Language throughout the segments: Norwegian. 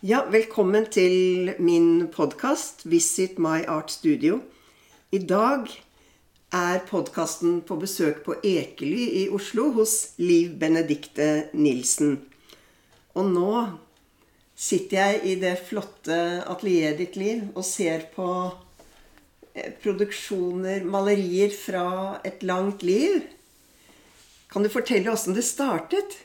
Ja, velkommen til min podkast 'Visit my art studio'. I dag er podkasten på besøk på Ekely i Oslo hos Liv Benedikte Nilsen. Og nå sitter jeg i det flotte atelieret ditt, Liv, og ser på eh, produksjoner, malerier fra et langt liv. Kan du fortelle åssen det startet?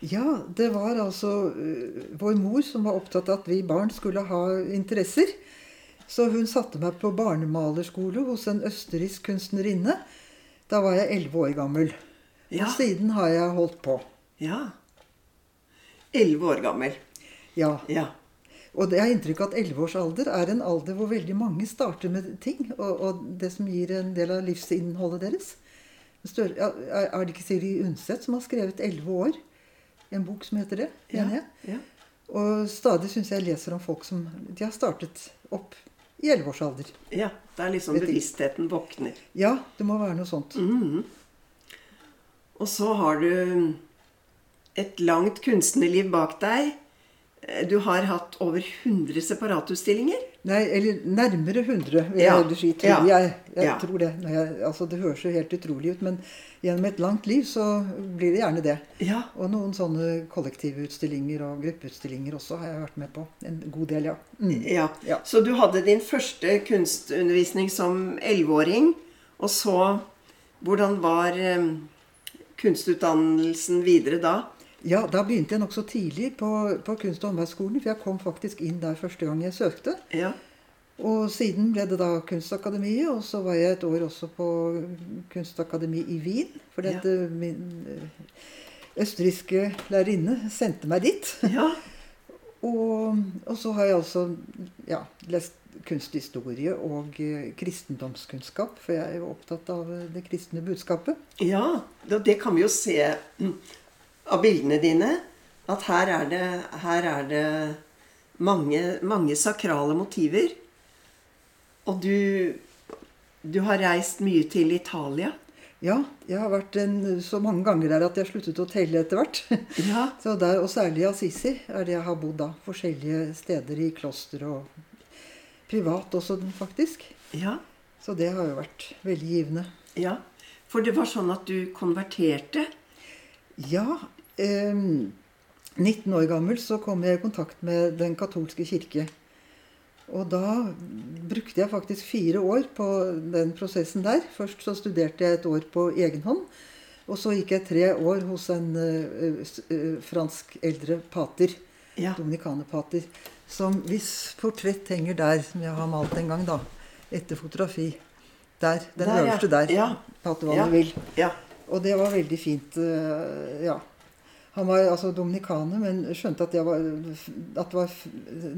Ja, det var altså øh, vår mor som var opptatt av at vi barn skulle ha interesser. Så hun satte meg på barnemalerskole hos en østerriksk kunstnerinne. Da var jeg elleve år gammel. Ja. Og siden har jeg holdt på. Ja. Elleve år gammel. Ja. Ja. Og det er inntrykk av at elleveårsalder er en alder hvor veldig mange starter med ting. Og, og det som gir en del av livsinnholdet deres. Er er det ikke Siri Undset som har skrevet 'Elleve år'? En bok som heter det? Ja. mener jeg. ja. Og stadig syns jeg leser om folk som de har startet opp i 11-årsalder. ja. Det er liksom bevisstheten våkner. Ja, det må være noe sånt. Mhm. Og så har du et langt kunstnerliv bak deg. Du har hatt over 100 separatutstillinger. Nei, eller nærmere 100, vil Ja, jeg heller si. Tror ja, jeg. jeg ja. tror det. Jeg, altså, det høres jo helt utrolig ut, men gjennom et langt liv så blir det gjerne det. Ja. Og noen sånne kollektivutstillinger og gruppeutstillinger også har jeg vært med på. En god del, ja. Mm. ja. Ja. Så du hadde din første kunstundervisning som elleveåring. Og så Hvordan var um, kunstutdannelsen videre da? Ja, da begynte jeg nokså tidlig på, på kunst- og håndverksskolen, for jeg kom faktisk inn der første gang jeg søkte. Ja. Og siden ble det da Kunstakademiet, og så var jeg et år også på Kunstakademi i Wien. Fordi Ja. eh, min eh, østerrikske lærerinne sendte meg dit. ja. Og, og så har jeg altså ja, lest kunsthistorie og eh, kristendomskunnskap, for jeg er jo opptatt av det kristne budskapet. Ja, det, kan vi jo se av bildene dine. At her er det, her er det mange, mange sakrale motiver. Og du, du har reist mye til Italia. Ja, jeg har vært en, så mange ganger der at jeg sluttet å telle etter hvert. Ja. Så der, Og særlig i Assisi er det jeg har bodd da. Forskjellige steder i kloster og privat også, faktisk. Ja. Så det har jo vært veldig givende. ja. For det var sånn at du konverterte. Ja. Eh, 19 år gammel så kom jeg i kontakt med Den katolske kirke. Og da brukte jeg faktisk fire år på den prosessen der. Først så studerte jeg et år på egen hånd. Og så gikk jeg tre år hos en uh, eh, fransk eldre pater. Ja. Dominikanerpater. Som hvis portrett henger der, som jeg har malt en gang, da. Etter fotografi. Der. Den Der, ja. øverste der. Ja. Pater Ja. vil. Ja. Og det var veldig fint. Uh, Ja. Han var altså dominikaner, men skjønte at, jeg var, at det var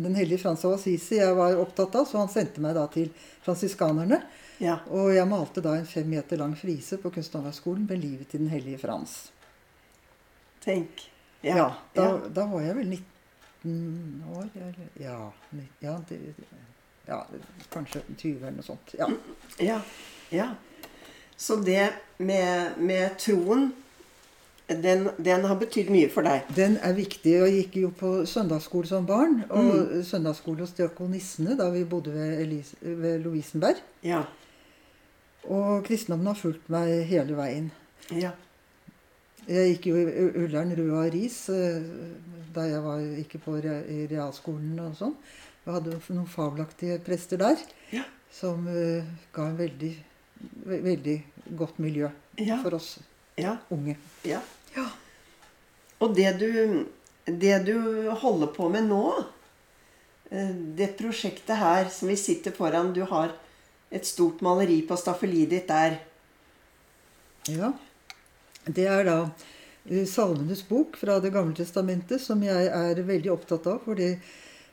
Den hellige Frans av Assisi jeg var opptatt av, så han sendte meg da til fransiskanerne. ja. Og jeg malte da en fem meter lang frise på Kunsthåndverksskolen med livet til Den hellige Frans. Tenk. Ja, da, ja. da var jeg vel 19 år, eller Ja, ja, det, ja kanskje 20 eller noe sånt. Ja. Ja, ja. Så det med, med troen, den, den har betydd mye for deg. Den er viktig. Jeg gikk jo på søndagsskole som barn. Og søndagsskole hos diakonissene da vi bodde ved, Elise, ved Lovisenberg. Ja. Og kristendommen har fulgt meg hele veien. Ja. Jeg gikk jo i Ullern Røa Ris eh, da jeg var, ikke på realskolen og sånn. Jeg hadde noen fabelaktige prester der Ja. som uh, ga en veldig, ve veldig godt miljø Ja. for oss Ja. unge. ja. Ja. Og det du, det du holder på med nå, eh, det prosjektet her som vi sitter foran Du har et stort maleri på staffeliet ditt der. Ja. Det er da eh, Salmenes bok fra Det gamle testamentet, som jeg er veldig opptatt av. Fordi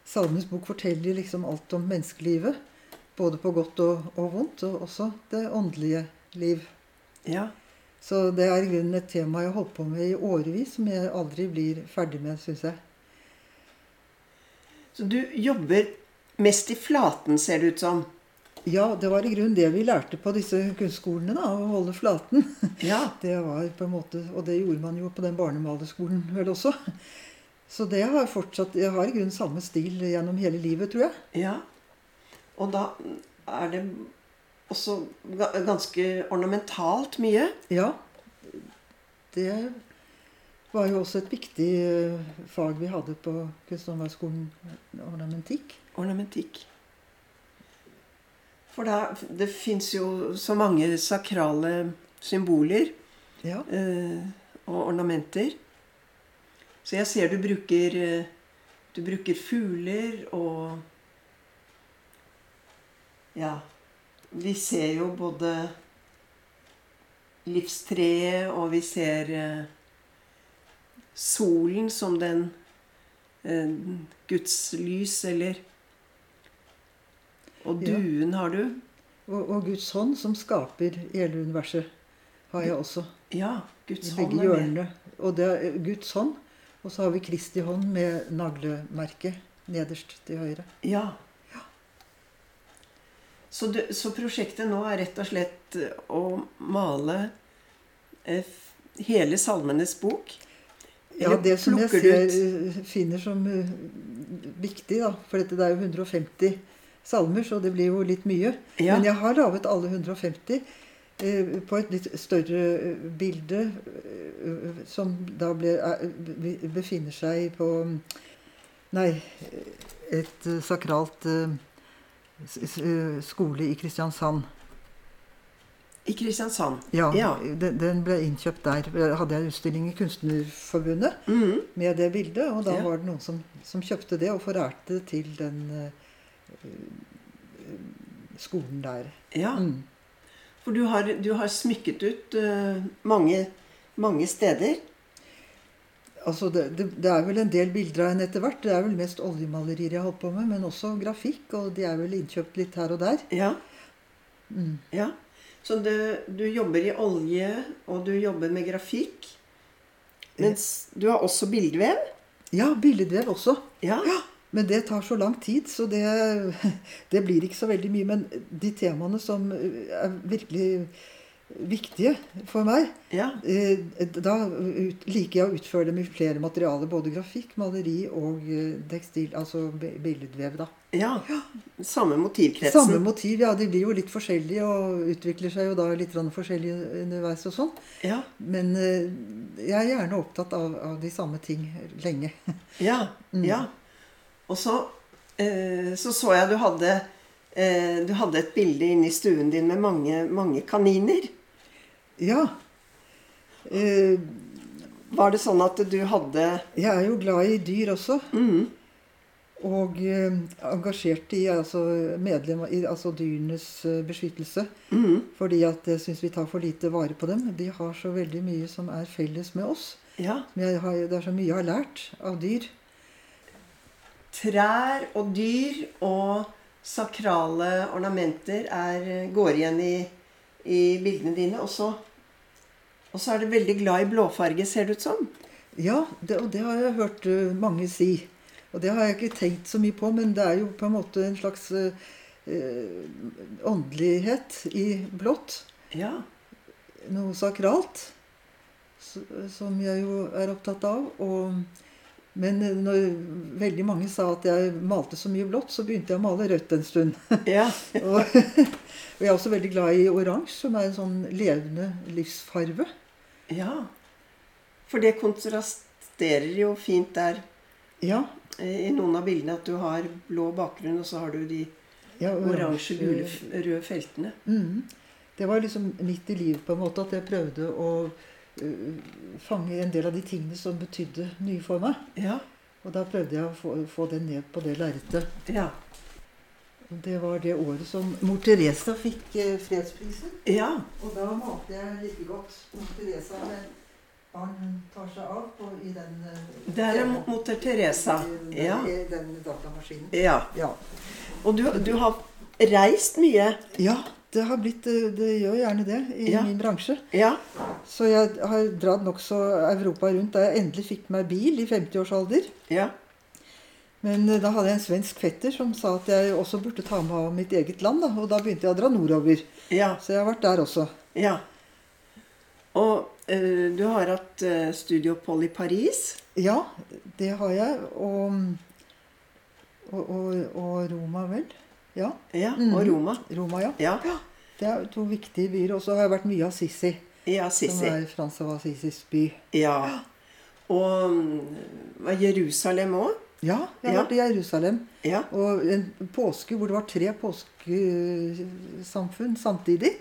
Salmenes bok forteller liksom alt om menneskelivet. Både på godt og, og vondt, og også det åndelige liv. Ja. Så det er i grunnen et tema jeg har holdt på med i årevis, som jeg aldri blir ferdig med, syns jeg. Så du jobber mest i flaten, ser det ut som. Ja, det var i grunnen det vi lærte på disse kunstskolene, da, å holde flaten. Ja. Det var på en måte, Og det gjorde man jo på den barnemalerskolen vel også. Så det har fortsatt Jeg har i grunnen samme stil gjennom hele livet, tror jeg. Ja. Og da er det også ganske ornamentalt mye. Ja. Det var jo også et viktig eh, fag vi hadde på Kunsthåndverksskolen, ornamentikk. Ornamentikk. For da, det fins jo så mange sakrale symboler Ja. eh, og ornamenter. Så jeg ser du bruker eh, Du bruker fugler og Ja. Vi ser jo både livstreet, og vi ser eh, solen som den eh, Guds lys, eller Og duen har du. Og, og Guds hånd, som skaper hele universet, har jeg også. Ja. Guds hånd begge hjørnene. Og det er Guds hånd. Og så har vi Kristi hånd med naglemerket nederst til høyre. Ja. Så, du, så prosjektet nå er rett og slett eh, å male eh, hele Salmenes bok? Ja, det som jeg ser, eh, finner som uh, viktig, da For dette, det er jo 150 salmer, så det blir jo litt mye. Ja. Men jeg har laget alle 150 eh, på et litt større bilde, eh, som da ble, er, befinner seg på Nei, et sakralt eh, skole i Kristiansand. I Kristiansand. Ja, Ja. Den, den ble innkjøpt der. Jeg hadde en utstilling i Kunstnerforbundet mm. med det bildet, og da Ja. var det noen som, som kjøpte det og forærte det til den eh, skolen der. Ja. Mm. For du har, du har smykket ut uh, mange, mange steder. Altså det, det, det er vel en del bilder av henne etter hvert. Det er vel mest oljemalerier jeg har holdt på med, men også grafikk. Og de er vel innkjøpt litt her og der. Ja. Mm. ja. Så du, du jobber i olje, og du jobber med grafikk. Mens du har også bildevev. Ja, billedvev også. Ja. Men det tar så lang tid, så det, det blir ikke så veldig mye. Men de temaene som er virkelig viktige for meg, ja. eh, da liker jeg å utføre dem i flere materialer. Både grafikk, maleri og eh, tekstil, altså billedvev. da. Ja. Samme motivkretsen. Samme motiv, ja. De blir jo litt forskjellige og utvikler seg jo da litt forskjellig underveis og sånn. Ja. Men eh, jeg er gjerne opptatt av, av de samme ting lenge. Ja. ja. Og så, så så jeg du hadde Du hadde et bilde inne i stuen din med mange, mange kaniner. Ja. Uh, Var det sånn at du hadde jeg er jo glad i dyr også. mm, Og uh, engasjert i altså, medlem i altså dyrenes uh, beskyttelse. mm, Fordi at jeg syns vi tar for lite vare på dem. De har så veldig mye som er felles med oss. Ja. Jeg har, det er så mye jeg har lært av dyr. Trær og dyr og sakrale ornamenter er, går igjen i, i bildene dine. Og så, og så er du veldig glad i blåfarge, ser det ut som. Ja, det, og det har jeg hørt eh, mange si. Og det har jeg ikke tenkt så mye på, men det er jo på en måte en slags eh, åndelighet i blått. Ja. Noe sakralt. Som jeg jo er opptatt av. Og, men eh, når veldig mange sa at jeg malte så mye blått, så begynte jeg å male rødt en stund. Ja. og, og jeg er også veldig glad i oransje, som er en sånn levende livsfarve. ja. For det kontrasterer jo fint der Ja, eh, i noen av bildene at du har blå bakgrunn, og så har du de ja oransje, gule, røde feltene. Mm. Det var liksom midt i livet på en måte at jeg prøvde å fange en del av de tingene som betydde mye for meg. Ja. Og da prøvde jeg å få, få det ned på det lerretet. Ja. Det var det året som mor Teresa fikk eh, fredsprisen. ja. Og da malte jeg like godt mor Teresa med barn hun tar seg av på, i den eh, Der er moter Teresa. i- Ja. i den datamaskinen. ja. Ja. Og du, du har reist mye. ja, det har blitt Det, det gjør gjerne det i Ja. min bransje. Ja. Så jeg har dratt nokså Europa rundt da jeg endelig fikk meg bil i 50-årsalder. Ja. Men eh, da hadde jeg en svensk fetter som sa at jeg også burde ta med av mitt eget land. Da. Og da begynte jeg å dra nordover. Ja. Så jeg har vært der også. Ja. Og Eh, Du har hatt eh, studieopphold i Paris. Ja, det har jeg. Og, og, og, og Roma, vel? Ja. Ja, Mhm. og Roma. Roma, ja. Ja, Det er to viktige byer. Og så har jeg vært mye av Sissi. ja som Sissi. er Frans av Assisis by. Ja. Og mm, Jerusalem òg? Ja, jeg har Ja. vært i Jerusalem. Ja. Og en påske hvor det var tre påskesamfunn samtidig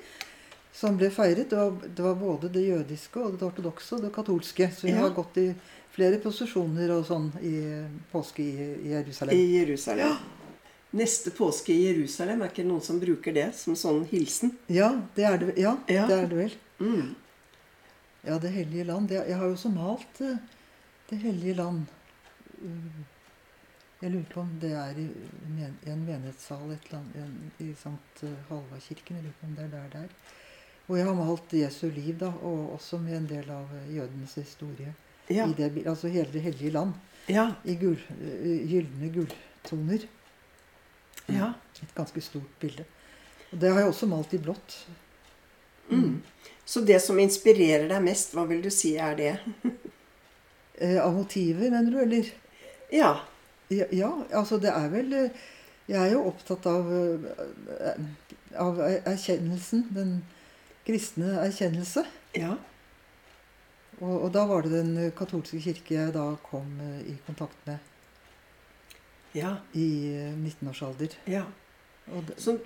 som ble feiret. Det var, det var både det jødiske og det ortodokse og det katolske. Så vi Ja. har gått i flere posisjoner og sånn i påske i, i Jerusalem. I Jerusalem. Neste påske i Jerusalem, er ikke det noen som bruker det som sånn hilsen? Ja, det er det, ja, Ja. det er det vel. Mm. Ja, Det hellige land. Det, jeg har jo også malt eh, Det hellige land. Mm. Jeg lurer på om det er i, i en menighetssal et eller annet, i Sankt eh, Halvardkirken. Jeg lurer på om det er der det er. Og jeg har malt Jesu liv, da, og også med en del av eh, jødenes historie. Ja. I det, altså hele Det hellige land. Ja. I gull, eh, gylne gulltoner. Ja. Et ganske stort bilde. Og det har jeg også malt i blått. Mm. Så det som inspirerer deg mest, hva vil du si er det? Eh, av motiver, mener du, eller? Ja. Ja, ja, altså det er vel eh, Jeg er jo opptatt av, eh, av erkjennelsen. Den kristne erkjennelse. Ja. Og, og da var det den katolske kirke jeg da kom i kontakt med Ja. i eh, 19-årsalder. ja. Og det, Så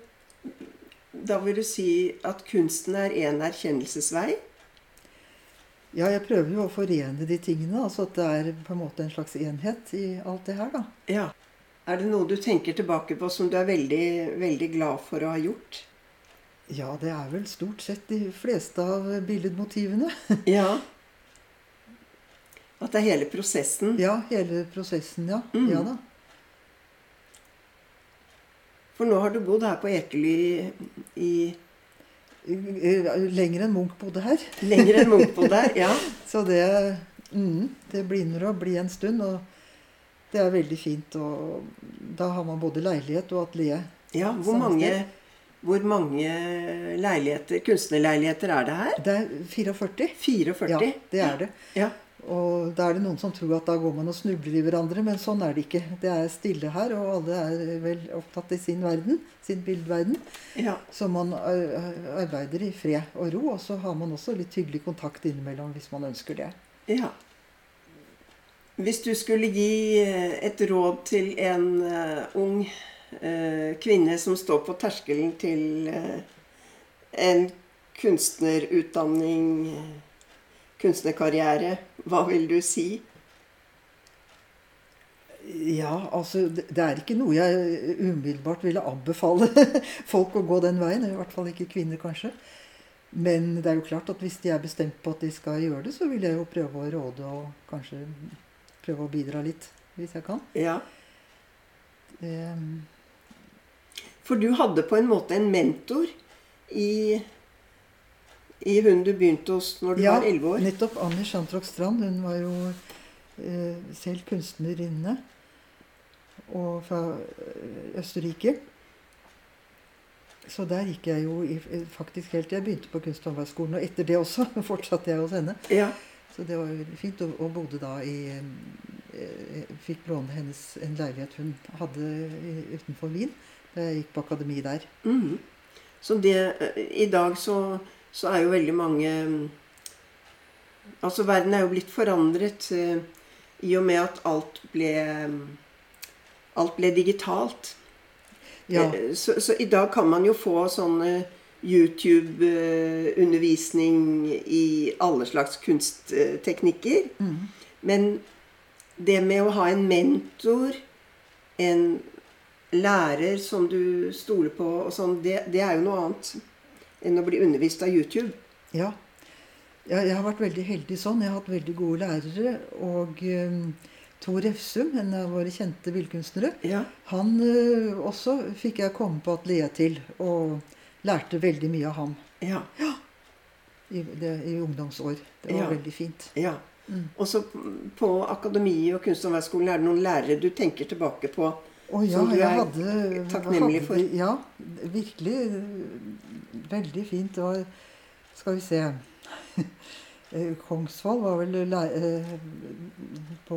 da vil du si at kunsten er en erkjennelsesvei? ja, jeg prøver jo å forene de tingene. Altså at det er på en måte en slags enhet i alt det her, da. Ja. Er det noe du tenker tilbake på som du er veldig, veldig glad for å ha gjort? Ja, det er vel stort sett de fleste av billedmotivene. Ja. At det er hele prosessen? Ja, hele prosessen, ja. Mm. Ja da. For nå har du bodd her på Ekely i Eh, Lenger enn Munch bodde her. lenger enn Munch bodde her. Ja. Så det, mm, det begynner å bli en stund, og det er veldig fint. Og da har man både leilighet og atelier. ja. Hvor mange, hvor mange leiligheter, kunstnerleiligheter er det her? Det er 44. 44? Ja, det er det. Ja. Og da er det noen som tror at da går man og snubler i hverandre, men sånn er det ikke. Det er stille her, og alle er vel opptatt i sin verden, sin bildeverden. ja. Så man arbeider i fred og ro, og så har man også litt hyggelig kontakt innimellom hvis man ønsker det. Ja. Hvis du skulle gi eh, et råd til en eh, ung eh, kvinne som står på terskelen til en kunstnerutdanning, kunstnerkarriere, hva vil du si? Ja, altså det er ikke noe jeg umiddelbart ville anbefale folk å gå den veien. I hvert fall ikke kvinner, kanskje. Men det er jo klart at hvis de er bestemt på at de skal gjøre det, så vil jeg jo prøve å råde og kanskje prøve å bidra litt, hvis jeg kan. Ja. Det, For du hadde på en måte en mentor i, i hun du begynte hos når du ja, var elleve år. nettopp Annie Chantrock Strand. Hun var jo eh, selv kunstnerinne og fra eh, Østerrike. Så der gikk jeg jo i, faktisk helt til jeg begynte på Kunst- Og etter det også fortsatte jeg hos henne. Ja. Så det var jo fint. Og, og bodde da i eh, Fikk låne hennes en leilighet hun hadde i- utenfor Wien. Da jeg gikk på akademi der. Mhm. Så det eh, I dag så, så er jo veldig mange Altså verden er jo blitt forandret eh, i og med at alt ble Alt ble digitalt. Ja, Eh, Så, så i dag kan man jo få sånne YouTube-undervisning i alle slags kunstteknikker. mm, Men det med å ha en mentor, en lærer som du stoler på, og sånn, det, det er jo noe annet enn å bli undervist av YouTube. ja. Jeg, jeg har vært veldig heldig sånn. Jeg har hatt veldig gode lærere. Og um, Tor Refsum, en av våre kjente billedkunstnere, Ja. han eh, også fikk jeg komme på atelieret til. Og lærte veldig mye av ham Ja. i, det, i ungdomsår. Det var Ja. veldig fint. ja. Mm. Og så på akademiet og Kunsthåndverkskolen er det noen lærere du tenker tilbake på. Å ja, Som du jeg er hadde takknemlig hadde, for. Ja, virkelig. Veldig fint. Det var Skal vi se Eh, Kongsvoll var vel eh, på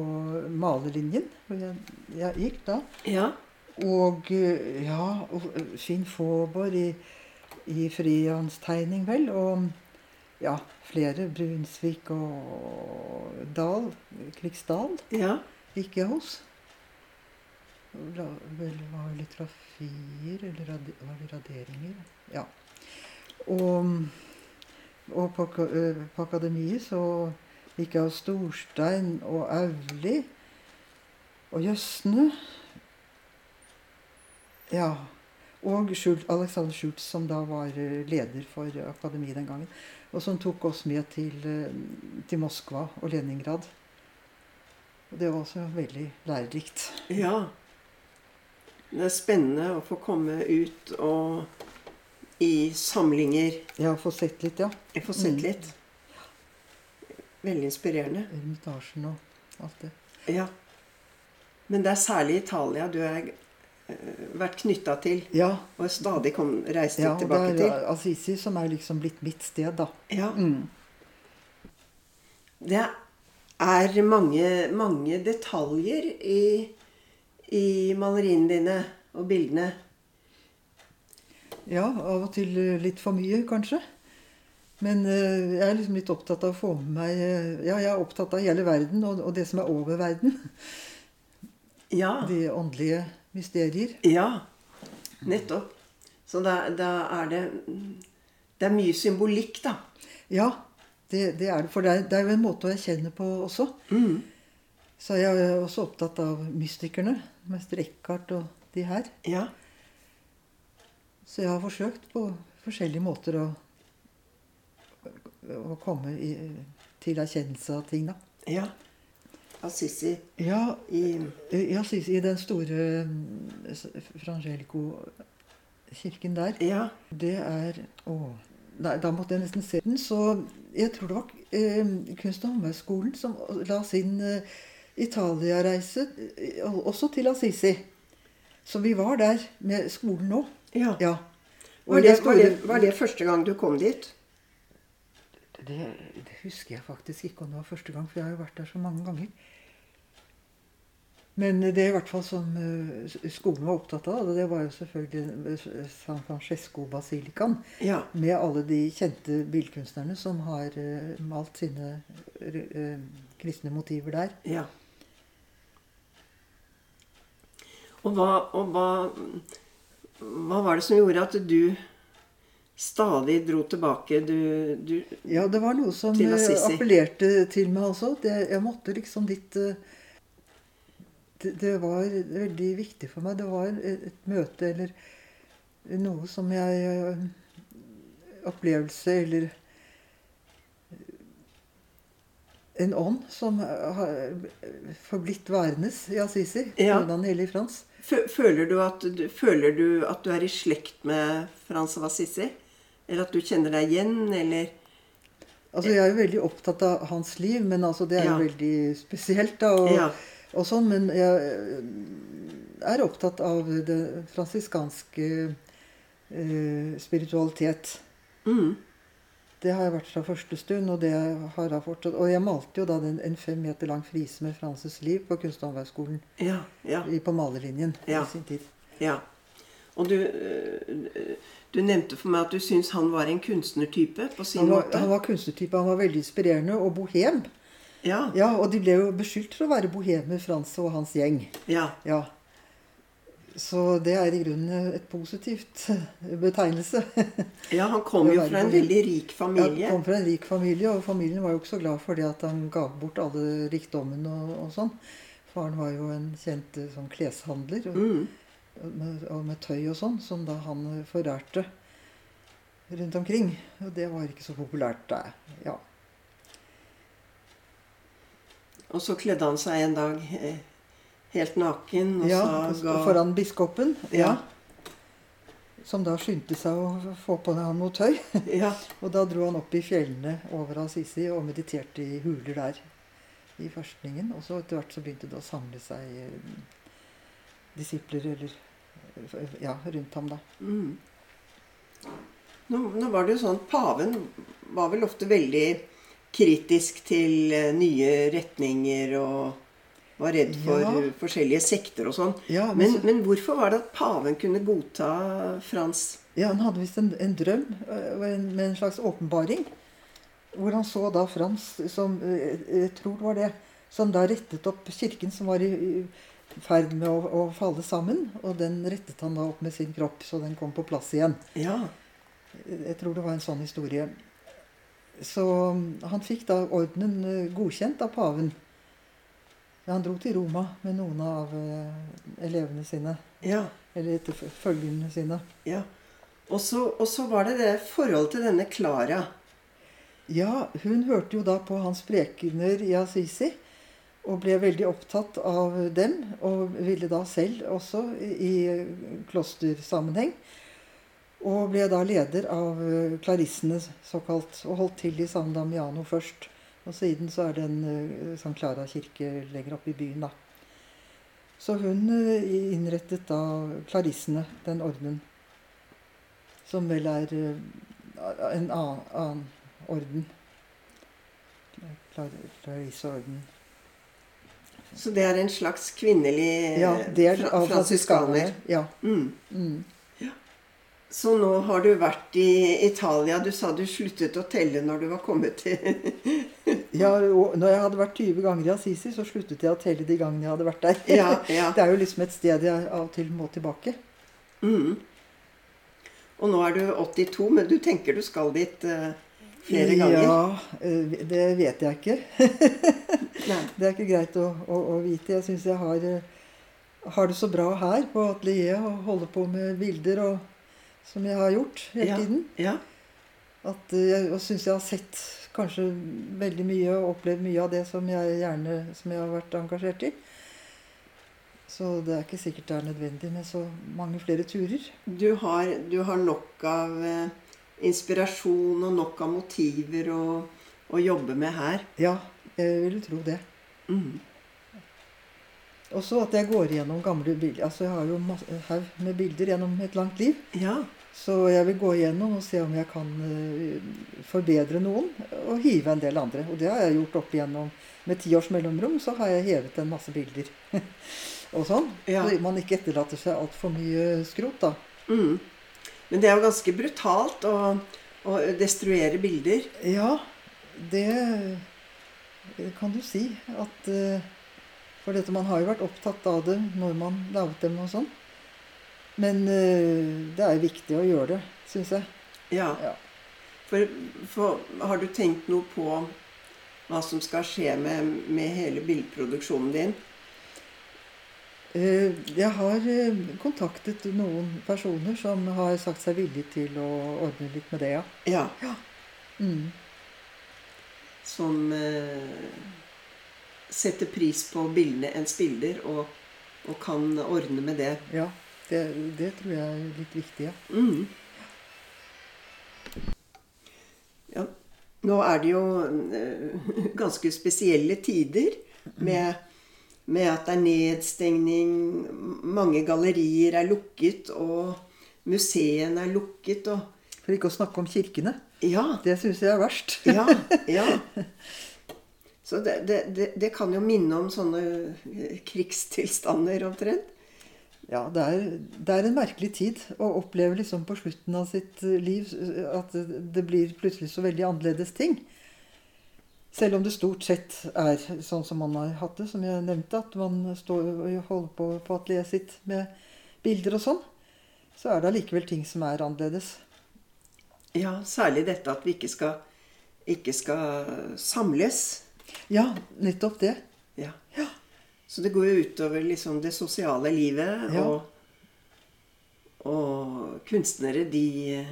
malerlinjen hvor jeg, jeg gikk da. Ja. Og eh, ja, og Finn Faaborg i, i frihåndstegning, vel. Og ja, flere. Brunsvik og Dahl. Krigsdal Ja. gikk jeg hos. Vel, var det litterafier, eller var det raderinger? Ja. Og, og på, eh, på akademiet så gikk jeg av Storstein og Auli og Jøsne. Ja. Og Schultz, Alexander Schultz, som da var eh, leder for akademiet den gangen. Og som tok oss med til, eh, til Moskva og Leningrad. Og det var også veldig lærerikt. ja. Det er spennende å få komme ut og i samlinger har fått sett litt, ja. Jeg får sett Mm. litt. Veldig inspirerende. Ermitasjen og alt det. Ja. Men det er særlig Italia du har vært knytta til Ja, og stadig kom, reist ja og det tilbake er til. Assisi som er liksom blitt mitt sted, da. Ja. Mm. Det er mange, mange detaljer i, i maleriene dine og bildene. Ja, av og til litt for mye, kanskje. Men eh, jeg er liksom litt opptatt av å få med meg eh, Ja, jeg er opptatt av hele verden og, og det som er over verden. Ja. De åndelige mysterier. Ja. Nettopp. Så da, da er det Det er mye symbolikk, da. Ja, det, det er det. For det er, det er jo en måte å erkjenne på også. Mm. Så jeg er også opptatt av mystikerne. Mester Eckhart og de her. Ja. Så jeg har forsøkt på forskjellige måter å, å komme i, til erkjennelse av ting, da. Ja. Assisi Ja, i i, Assisi, i den store mm, Frangelico-kirken der. Ja. Det er Å. Nei, da måtte jeg nesten se den. Så jeg tror det var eh, Kunst- og håndverksskolen som la sin eh, Italia-reise eh, også til Assisi. Så vi var der med skolen nå. Ja. Ja. Var, det, var, det, var det første gang du kom dit? Det, det husker jeg faktisk ikke om det var første gang, for jeg har jo vært der så mange ganger. Men det er i hvert fall som eh, skolen var opptatt av, det var jo selvfølgelig San Francesco-basilikan. Ja. Med alle de kjente billedkunstnerne som har eh, malt sine eh, kristne motiver der. ja. Og hva, og hva Hva var det som gjorde at du stadig dro tilbake? Du, du Ja, det var noe som Til eh, appellerte til meg også. Det, jeg måtte liksom dit eh, det, det var veldig viktig for meg. Det var et, møte eller noe som jeg eh, Opplevelse eller en ånd som har forblitt værende i Assisi. Ja. Hellig Frans. Fø- Føler du, at føler du at du er i slekt med Frans av Assisi? Eller at du kjenner deg igjen, eller Altså, Jeg er jo veldig opptatt av hans liv, men altså, det er Ja. jo veldig spesielt. da, og, Ja. og sånn, Men jeg er opptatt av det fransiskanske eh, spiritualitet. mm, Det har jeg vært fra første stund, og det har jeg fortsatt. Og jeg malte jo da den, en fem meter lang frise med Frances liv på Kunst- og håndverksskolen Ja. Ja. på malerlinjen Ja. i sin tid. ja. Og du, øh, du nevnte for meg at du syns han var en kunstnertype på sin Han var, måte. han var kunstnertype, han var veldig inspirerende og bohem. Ja. Ja, Og de ble jo beskyldt for å være bohemer, Frans og hans gjeng. Ja. Ja. Så det er i grunnen et positivt betegnelse. ja, han kom jo fra en veldig rik familie. Ja, han kom fra en rik familie, og familien var jo ikke så glad for det at han ga bort alle rikdommen og, og sånn. Faren var jo en kjent eh, sånn kleshandler og, Mm. med, og med tøy og sånn, som da han forærte rundt omkring. Og det var ikke så populært der. Ja. Og så kledde han seg en dag eh, helt naken, og ja så Ja, Foran biskopen. Ja. Som da skyndte seg å få på han noe tøy. Ja. Og da dro han opp i fjellene over Assisi og mediterte i huler der i forskningen. Og så etter hvert så begynte det å samle seg eh, disipler eller eh, ja, rundt ham, da. Mm. Nå, nå var det jo sånn Paven var vel ofte veldig kritisk til eh, nye retninger og var redd for Ja. eh, forskjellige sekter og sånn. Ja, men men, men hvorfor var det at paven kunne godta Frans? Ja, Han hadde visst en, en drøm en- med en slags åpenbaring. Hvor han så da Frans som øh, Jeg tror det var det. Som da rettet opp kirken, som var i, i ferd med å, å falle sammen. Og den rettet han da opp med sin kropp, så den kom på plass igjen. Ja. Jeg tror det var en sånn historie. Så um, han fikk da ordenen godkjent av paven. Ja, han dro til Roma med noen av øh, elevene sine. Ja. Eller følgerne sine. ja. Og så, var det det forholdet til denne Klara. Ja, hun hørte jo da på hans prekener i Assisi. Og ble veldig opptatt av dem. Og ville da selv også i klostersammenheng. Og ble da leder av eh, klarissene, såkalt. Og holdt til i San Damiano først. Og siden så er det en eh, San Clara-kirke lenger oppe i byen, da. Så hun eh, innrettet da klarissene, den ordenen. Som vel er eh, en annen, annen orden. Klarisseorden. Så det er en slags kvinnelig Ja, eh, del fra- av fransiskanere. Ja. Mm. Mm. Så nå har du vært i Italia. Du sa du sluttet å telle når du var kommet til ja, når jeg hadde vært 20 ganger i Assisi, så sluttet jeg å telle de gangene jeg hadde vært der. Ja, ja. Det er jo liksom et sted jeg av og til må tilbake. Mm. Og nå er du 82, men du tenker du skal dit uh, flere ganger? Ja, eh, det vet jeg ikke. Det er ikke greit å, å, å vite. Jeg syns jeg har, eh, har det så bra her på atelieret og holder på med bilder og, som jeg har gjort hele tiden. Ja. At eh, jeg syns jeg har sett kanskje veldig mye og opplevd mye av det som jeg gjerne som jeg har vært engasjert i. Så det er ikke sikkert det er nødvendig med så mange flere turer. Du, har, du har nok av eh, inspirasjon og nok av motiver å, å jobbe med her. Ja, jeg vil tro det. Mm. Også at jeg går gjennom gamle bilder. Altså jeg har jo en haug med bilder gjennom et langt liv. Ja. Så jeg vil gå igjennom og se om jeg kan eh, forbedre noen, og hive en del andre. Og det har jeg gjort opp igjennom. Med ti års mellomrom så har jeg hevet en masse bilder. og sånn. Ja. Så man ikke etterlater seg altfor mye skrot, da. Mm. Men det er jo ganske brutalt å, å destruere bilder. Ja, det kan du si. At eh, For dette, man har jo vært opptatt av det når man laget dem og sånn. Men eh, det er viktig å gjøre det, syns jeg. Ja. Ja. For, for har du tenkt noe på hva som skal skje med, med hele bilproduksjonen din? Eh, Jeg har eh, kontaktet noen personer som har sagt seg villige til å ordne litt med det, ja. Ja. Mm. Som eh, setter pris på bildene, ens bilder, og, og kan ordne med det. Ja, det, det tror jeg er litt viktig, ja. Mm. Ja. Nå er det jo eh, ganske spesielle tider med, med at det er nedstengning, mange gallerier er lukket, og museene er lukket, og For ikke å snakke om kirkene. Ja. Det syns jeg er verst. Ja. ja. Så det, det, det, kan jo minne om sånne eh, krigstilstander omtrent. Ja, det er, det er en merkelig tid å oppleve liksom på slutten av sitt eh, liv at det blir plutselig så veldig annerledes ting. Selv om det stort sett er sånn som man har hatt det, som jeg nevnte, at man står og holder på på atelieret sitt med bilder og sånn, så er det allikevel ting som er annerledes. Ja, særlig dette at vi ikke skal, ikke skal samles. Ja, nettopp det. Ja. Så det går jo utover liksom det sosiale livet. Ja. Og, og kunstnere, de,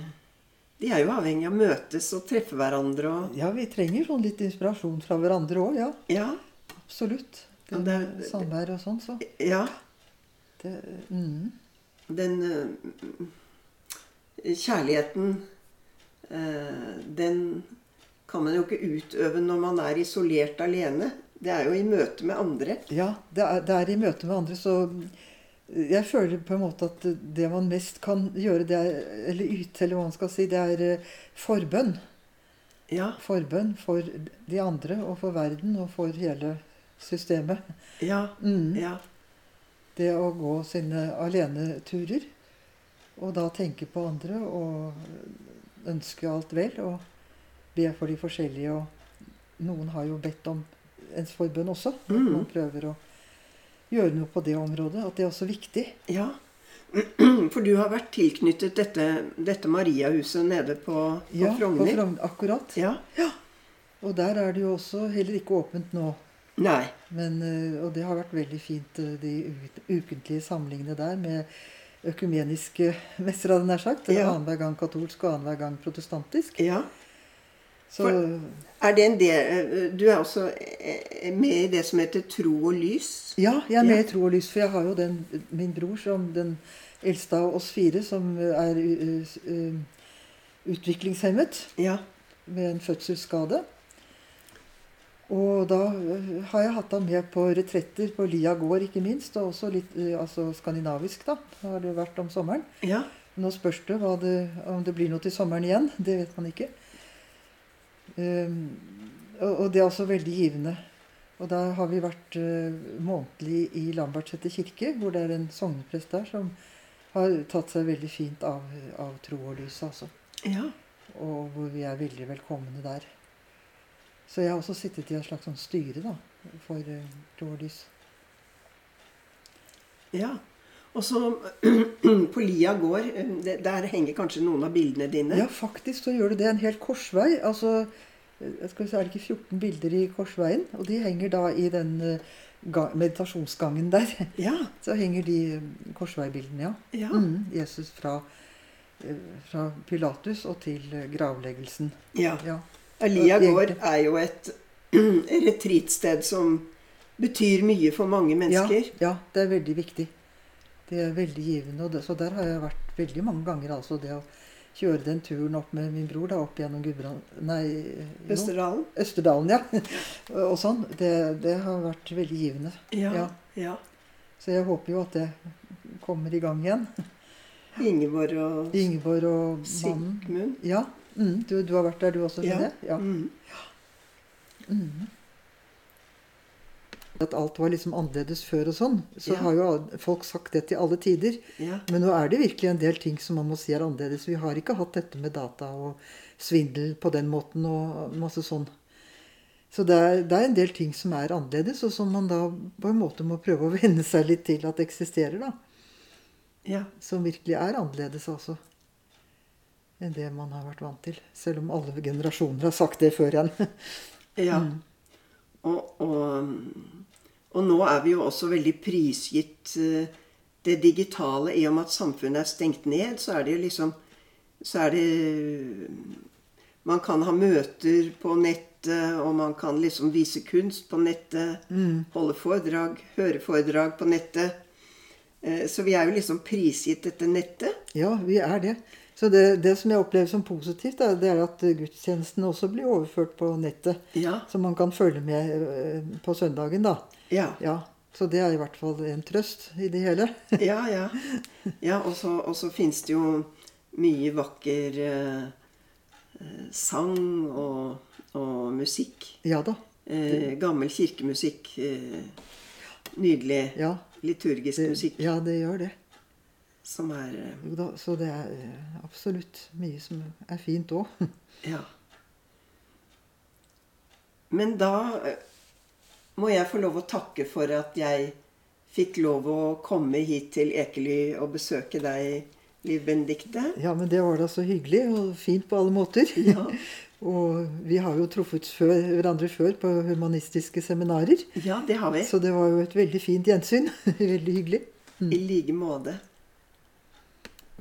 de er jo avhengig av å møtes og treffe hverandre og Ja, vi trenger sånn litt inspirasjon fra hverandre òg, ja. Ja. Absolutt. Ja, Det det er- samvær og sånn, så ja det, mm. den eh, kjærligheten eh, Den kan man jo ikke utøve når man er isolert alene. Det er jo i møte med andre. Ja, det er, det er i møte med andre, så jeg føler på en måte at det man mest kan gjøre, det er, eller yte, eller hva man skal si, det er eh, forbønn. Ja. Forbønn for de andre og for verden og for hele systemet. Ja. Mm. Ja. Det å gå sine aleneturer og da tenke på andre og ønske alt vel og be for de forskjellige. Og noen har jo bedt om ens forbønn også. Mm. man prøver å gjøre noe på det området. At det er også viktig. ja. For du har vært tilknyttet dette, dette Mariahuset nede på, på Ja, på Frogner? Frogner. Akkurat. Ja. Og der er det jo også heller ikke åpent nå. Nei. Men, eh, og det har vært veldig fint, eh, de ukentlige samlingene der med økumeniske messer, hadde jeg nær sagt. Ja. Annenhver gang katolsk og annenhver gang protestantisk. Ja. Så Er det en del Du er også eh, med i det som heter Tro og lys? ja, jeg er med i Tro og lys, for jeg har jo den, min bror som den eldste av oss fire, som er utviklingshemmet Ja. med en fødselsskade. Og da har jeg hatt ham med på retretter på Lia gård, ikke minst. Og også litt altså skandinavisk, da. Har det vært om sommeren. Ja. Nå spørs det, det om det blir noe til sommeren igjen. Det vet man ikke. Ehm, og, det er også veldig givende. Og da har vi vært øh, månedlig i Lambertseter kirke, hvor det er en sogneprest der som har tatt seg veldig fint av, av tro og lys, altså. Ja. Og hvor vi er veldig velkomne der. Så jeg har også sittet i et slags sånn styre da, for uh, tro og lys. ja. Og så på Lia gård, eh, der henger kanskje noen av bildene dine? Ja, faktisk så gjør det det. En hel korsvei. Altså, jeg skal vi se, er det ikke 14 bilder i korsveien? Og de henger da i den eh, meditasjonsgangen der. Ja. Så henger de eh, korsveibildene, ja. ja. Mm, Jesus fra, eh, fra Pilatus og til eh, gravleggelsen. ja. Ja. Lia gård er jo et retreatsted som betyr mye for mange mennesker. Ja, ja, det er veldig viktig. Det er veldig givende. Det, så der har jeg vært veldig mange ganger. altså Det å kjøre den turen opp med min bror da, opp gjennom Gudbrand... Nei, jo, Østerdalen. Østerdalen, ja. og sånn. Det, det har vært veldig givende. Ja. Ja. ja. Så jeg håper jo at det kommer i gang igjen. Ingeborg og Ingeborg og. Sigmund. Ja. Mm, du, du har vært der, du også, skjønner jeg? Ja. Mm. Mm. At alt var liksom annerledes før og sånn. Så Ja. har jo folk sagt det til alle tider. ja. Men nå er det virkelig en del ting som man må si er annerledes. Vi har ikke hatt dette med data og svindel på den måten og masse sånn. Så det er, det er en del ting som er annerledes, og som man da på en måte må prøve å venne seg litt til at eksisterer. da. ja. Som virkelig er annerledes, altså. Enn det man har vært vant til. Selv om alle generasjoner har sagt det før igjen. Ja. Mm. Og, og, og nå er vi jo også veldig prisgitt eh, det digitale. I og med at samfunnet er stengt ned, så er det jo liksom Så er det Man kan ha møter på nettet, og man kan liksom vise kunst på nettet. Mm. Holde foredrag, høre foredrag på nettet. Eh, Så vi er jo liksom prisgitt dette nettet. Ja, vi er det. Så det, det som jeg opplever som positivt, da, det er at gudstjenesten også blir overført på nettet. Ja. Så man kan følge med eh, på søndagen, da. Ja. Ja, Så det er i hvert fall en trøst i det hele. Ja, ja. ja og så, finnes fins det jo mye vakker eh, eh, sang og, og musikk. Ja da. Eh, gammel kirkemusikk. Eh, nydelig Ja liturgisk det, musikk ja, det gjør det. Som er eh, Jo da, så det er eh, absolutt mye som er fint òg. Ja. Men da eh, må jeg få lov å takke for at jeg fikk lov å komme hit til Ekely og besøke deg, Liv Benedicte. Ja, men det var da så hyggelig og fint på alle måter. Ja. og vi har jo truffet før, hverandre før på humanistiske seminarer. Ja, det har vi. Så det var jo et veldig fint gjensyn. veldig hyggelig. I like måte.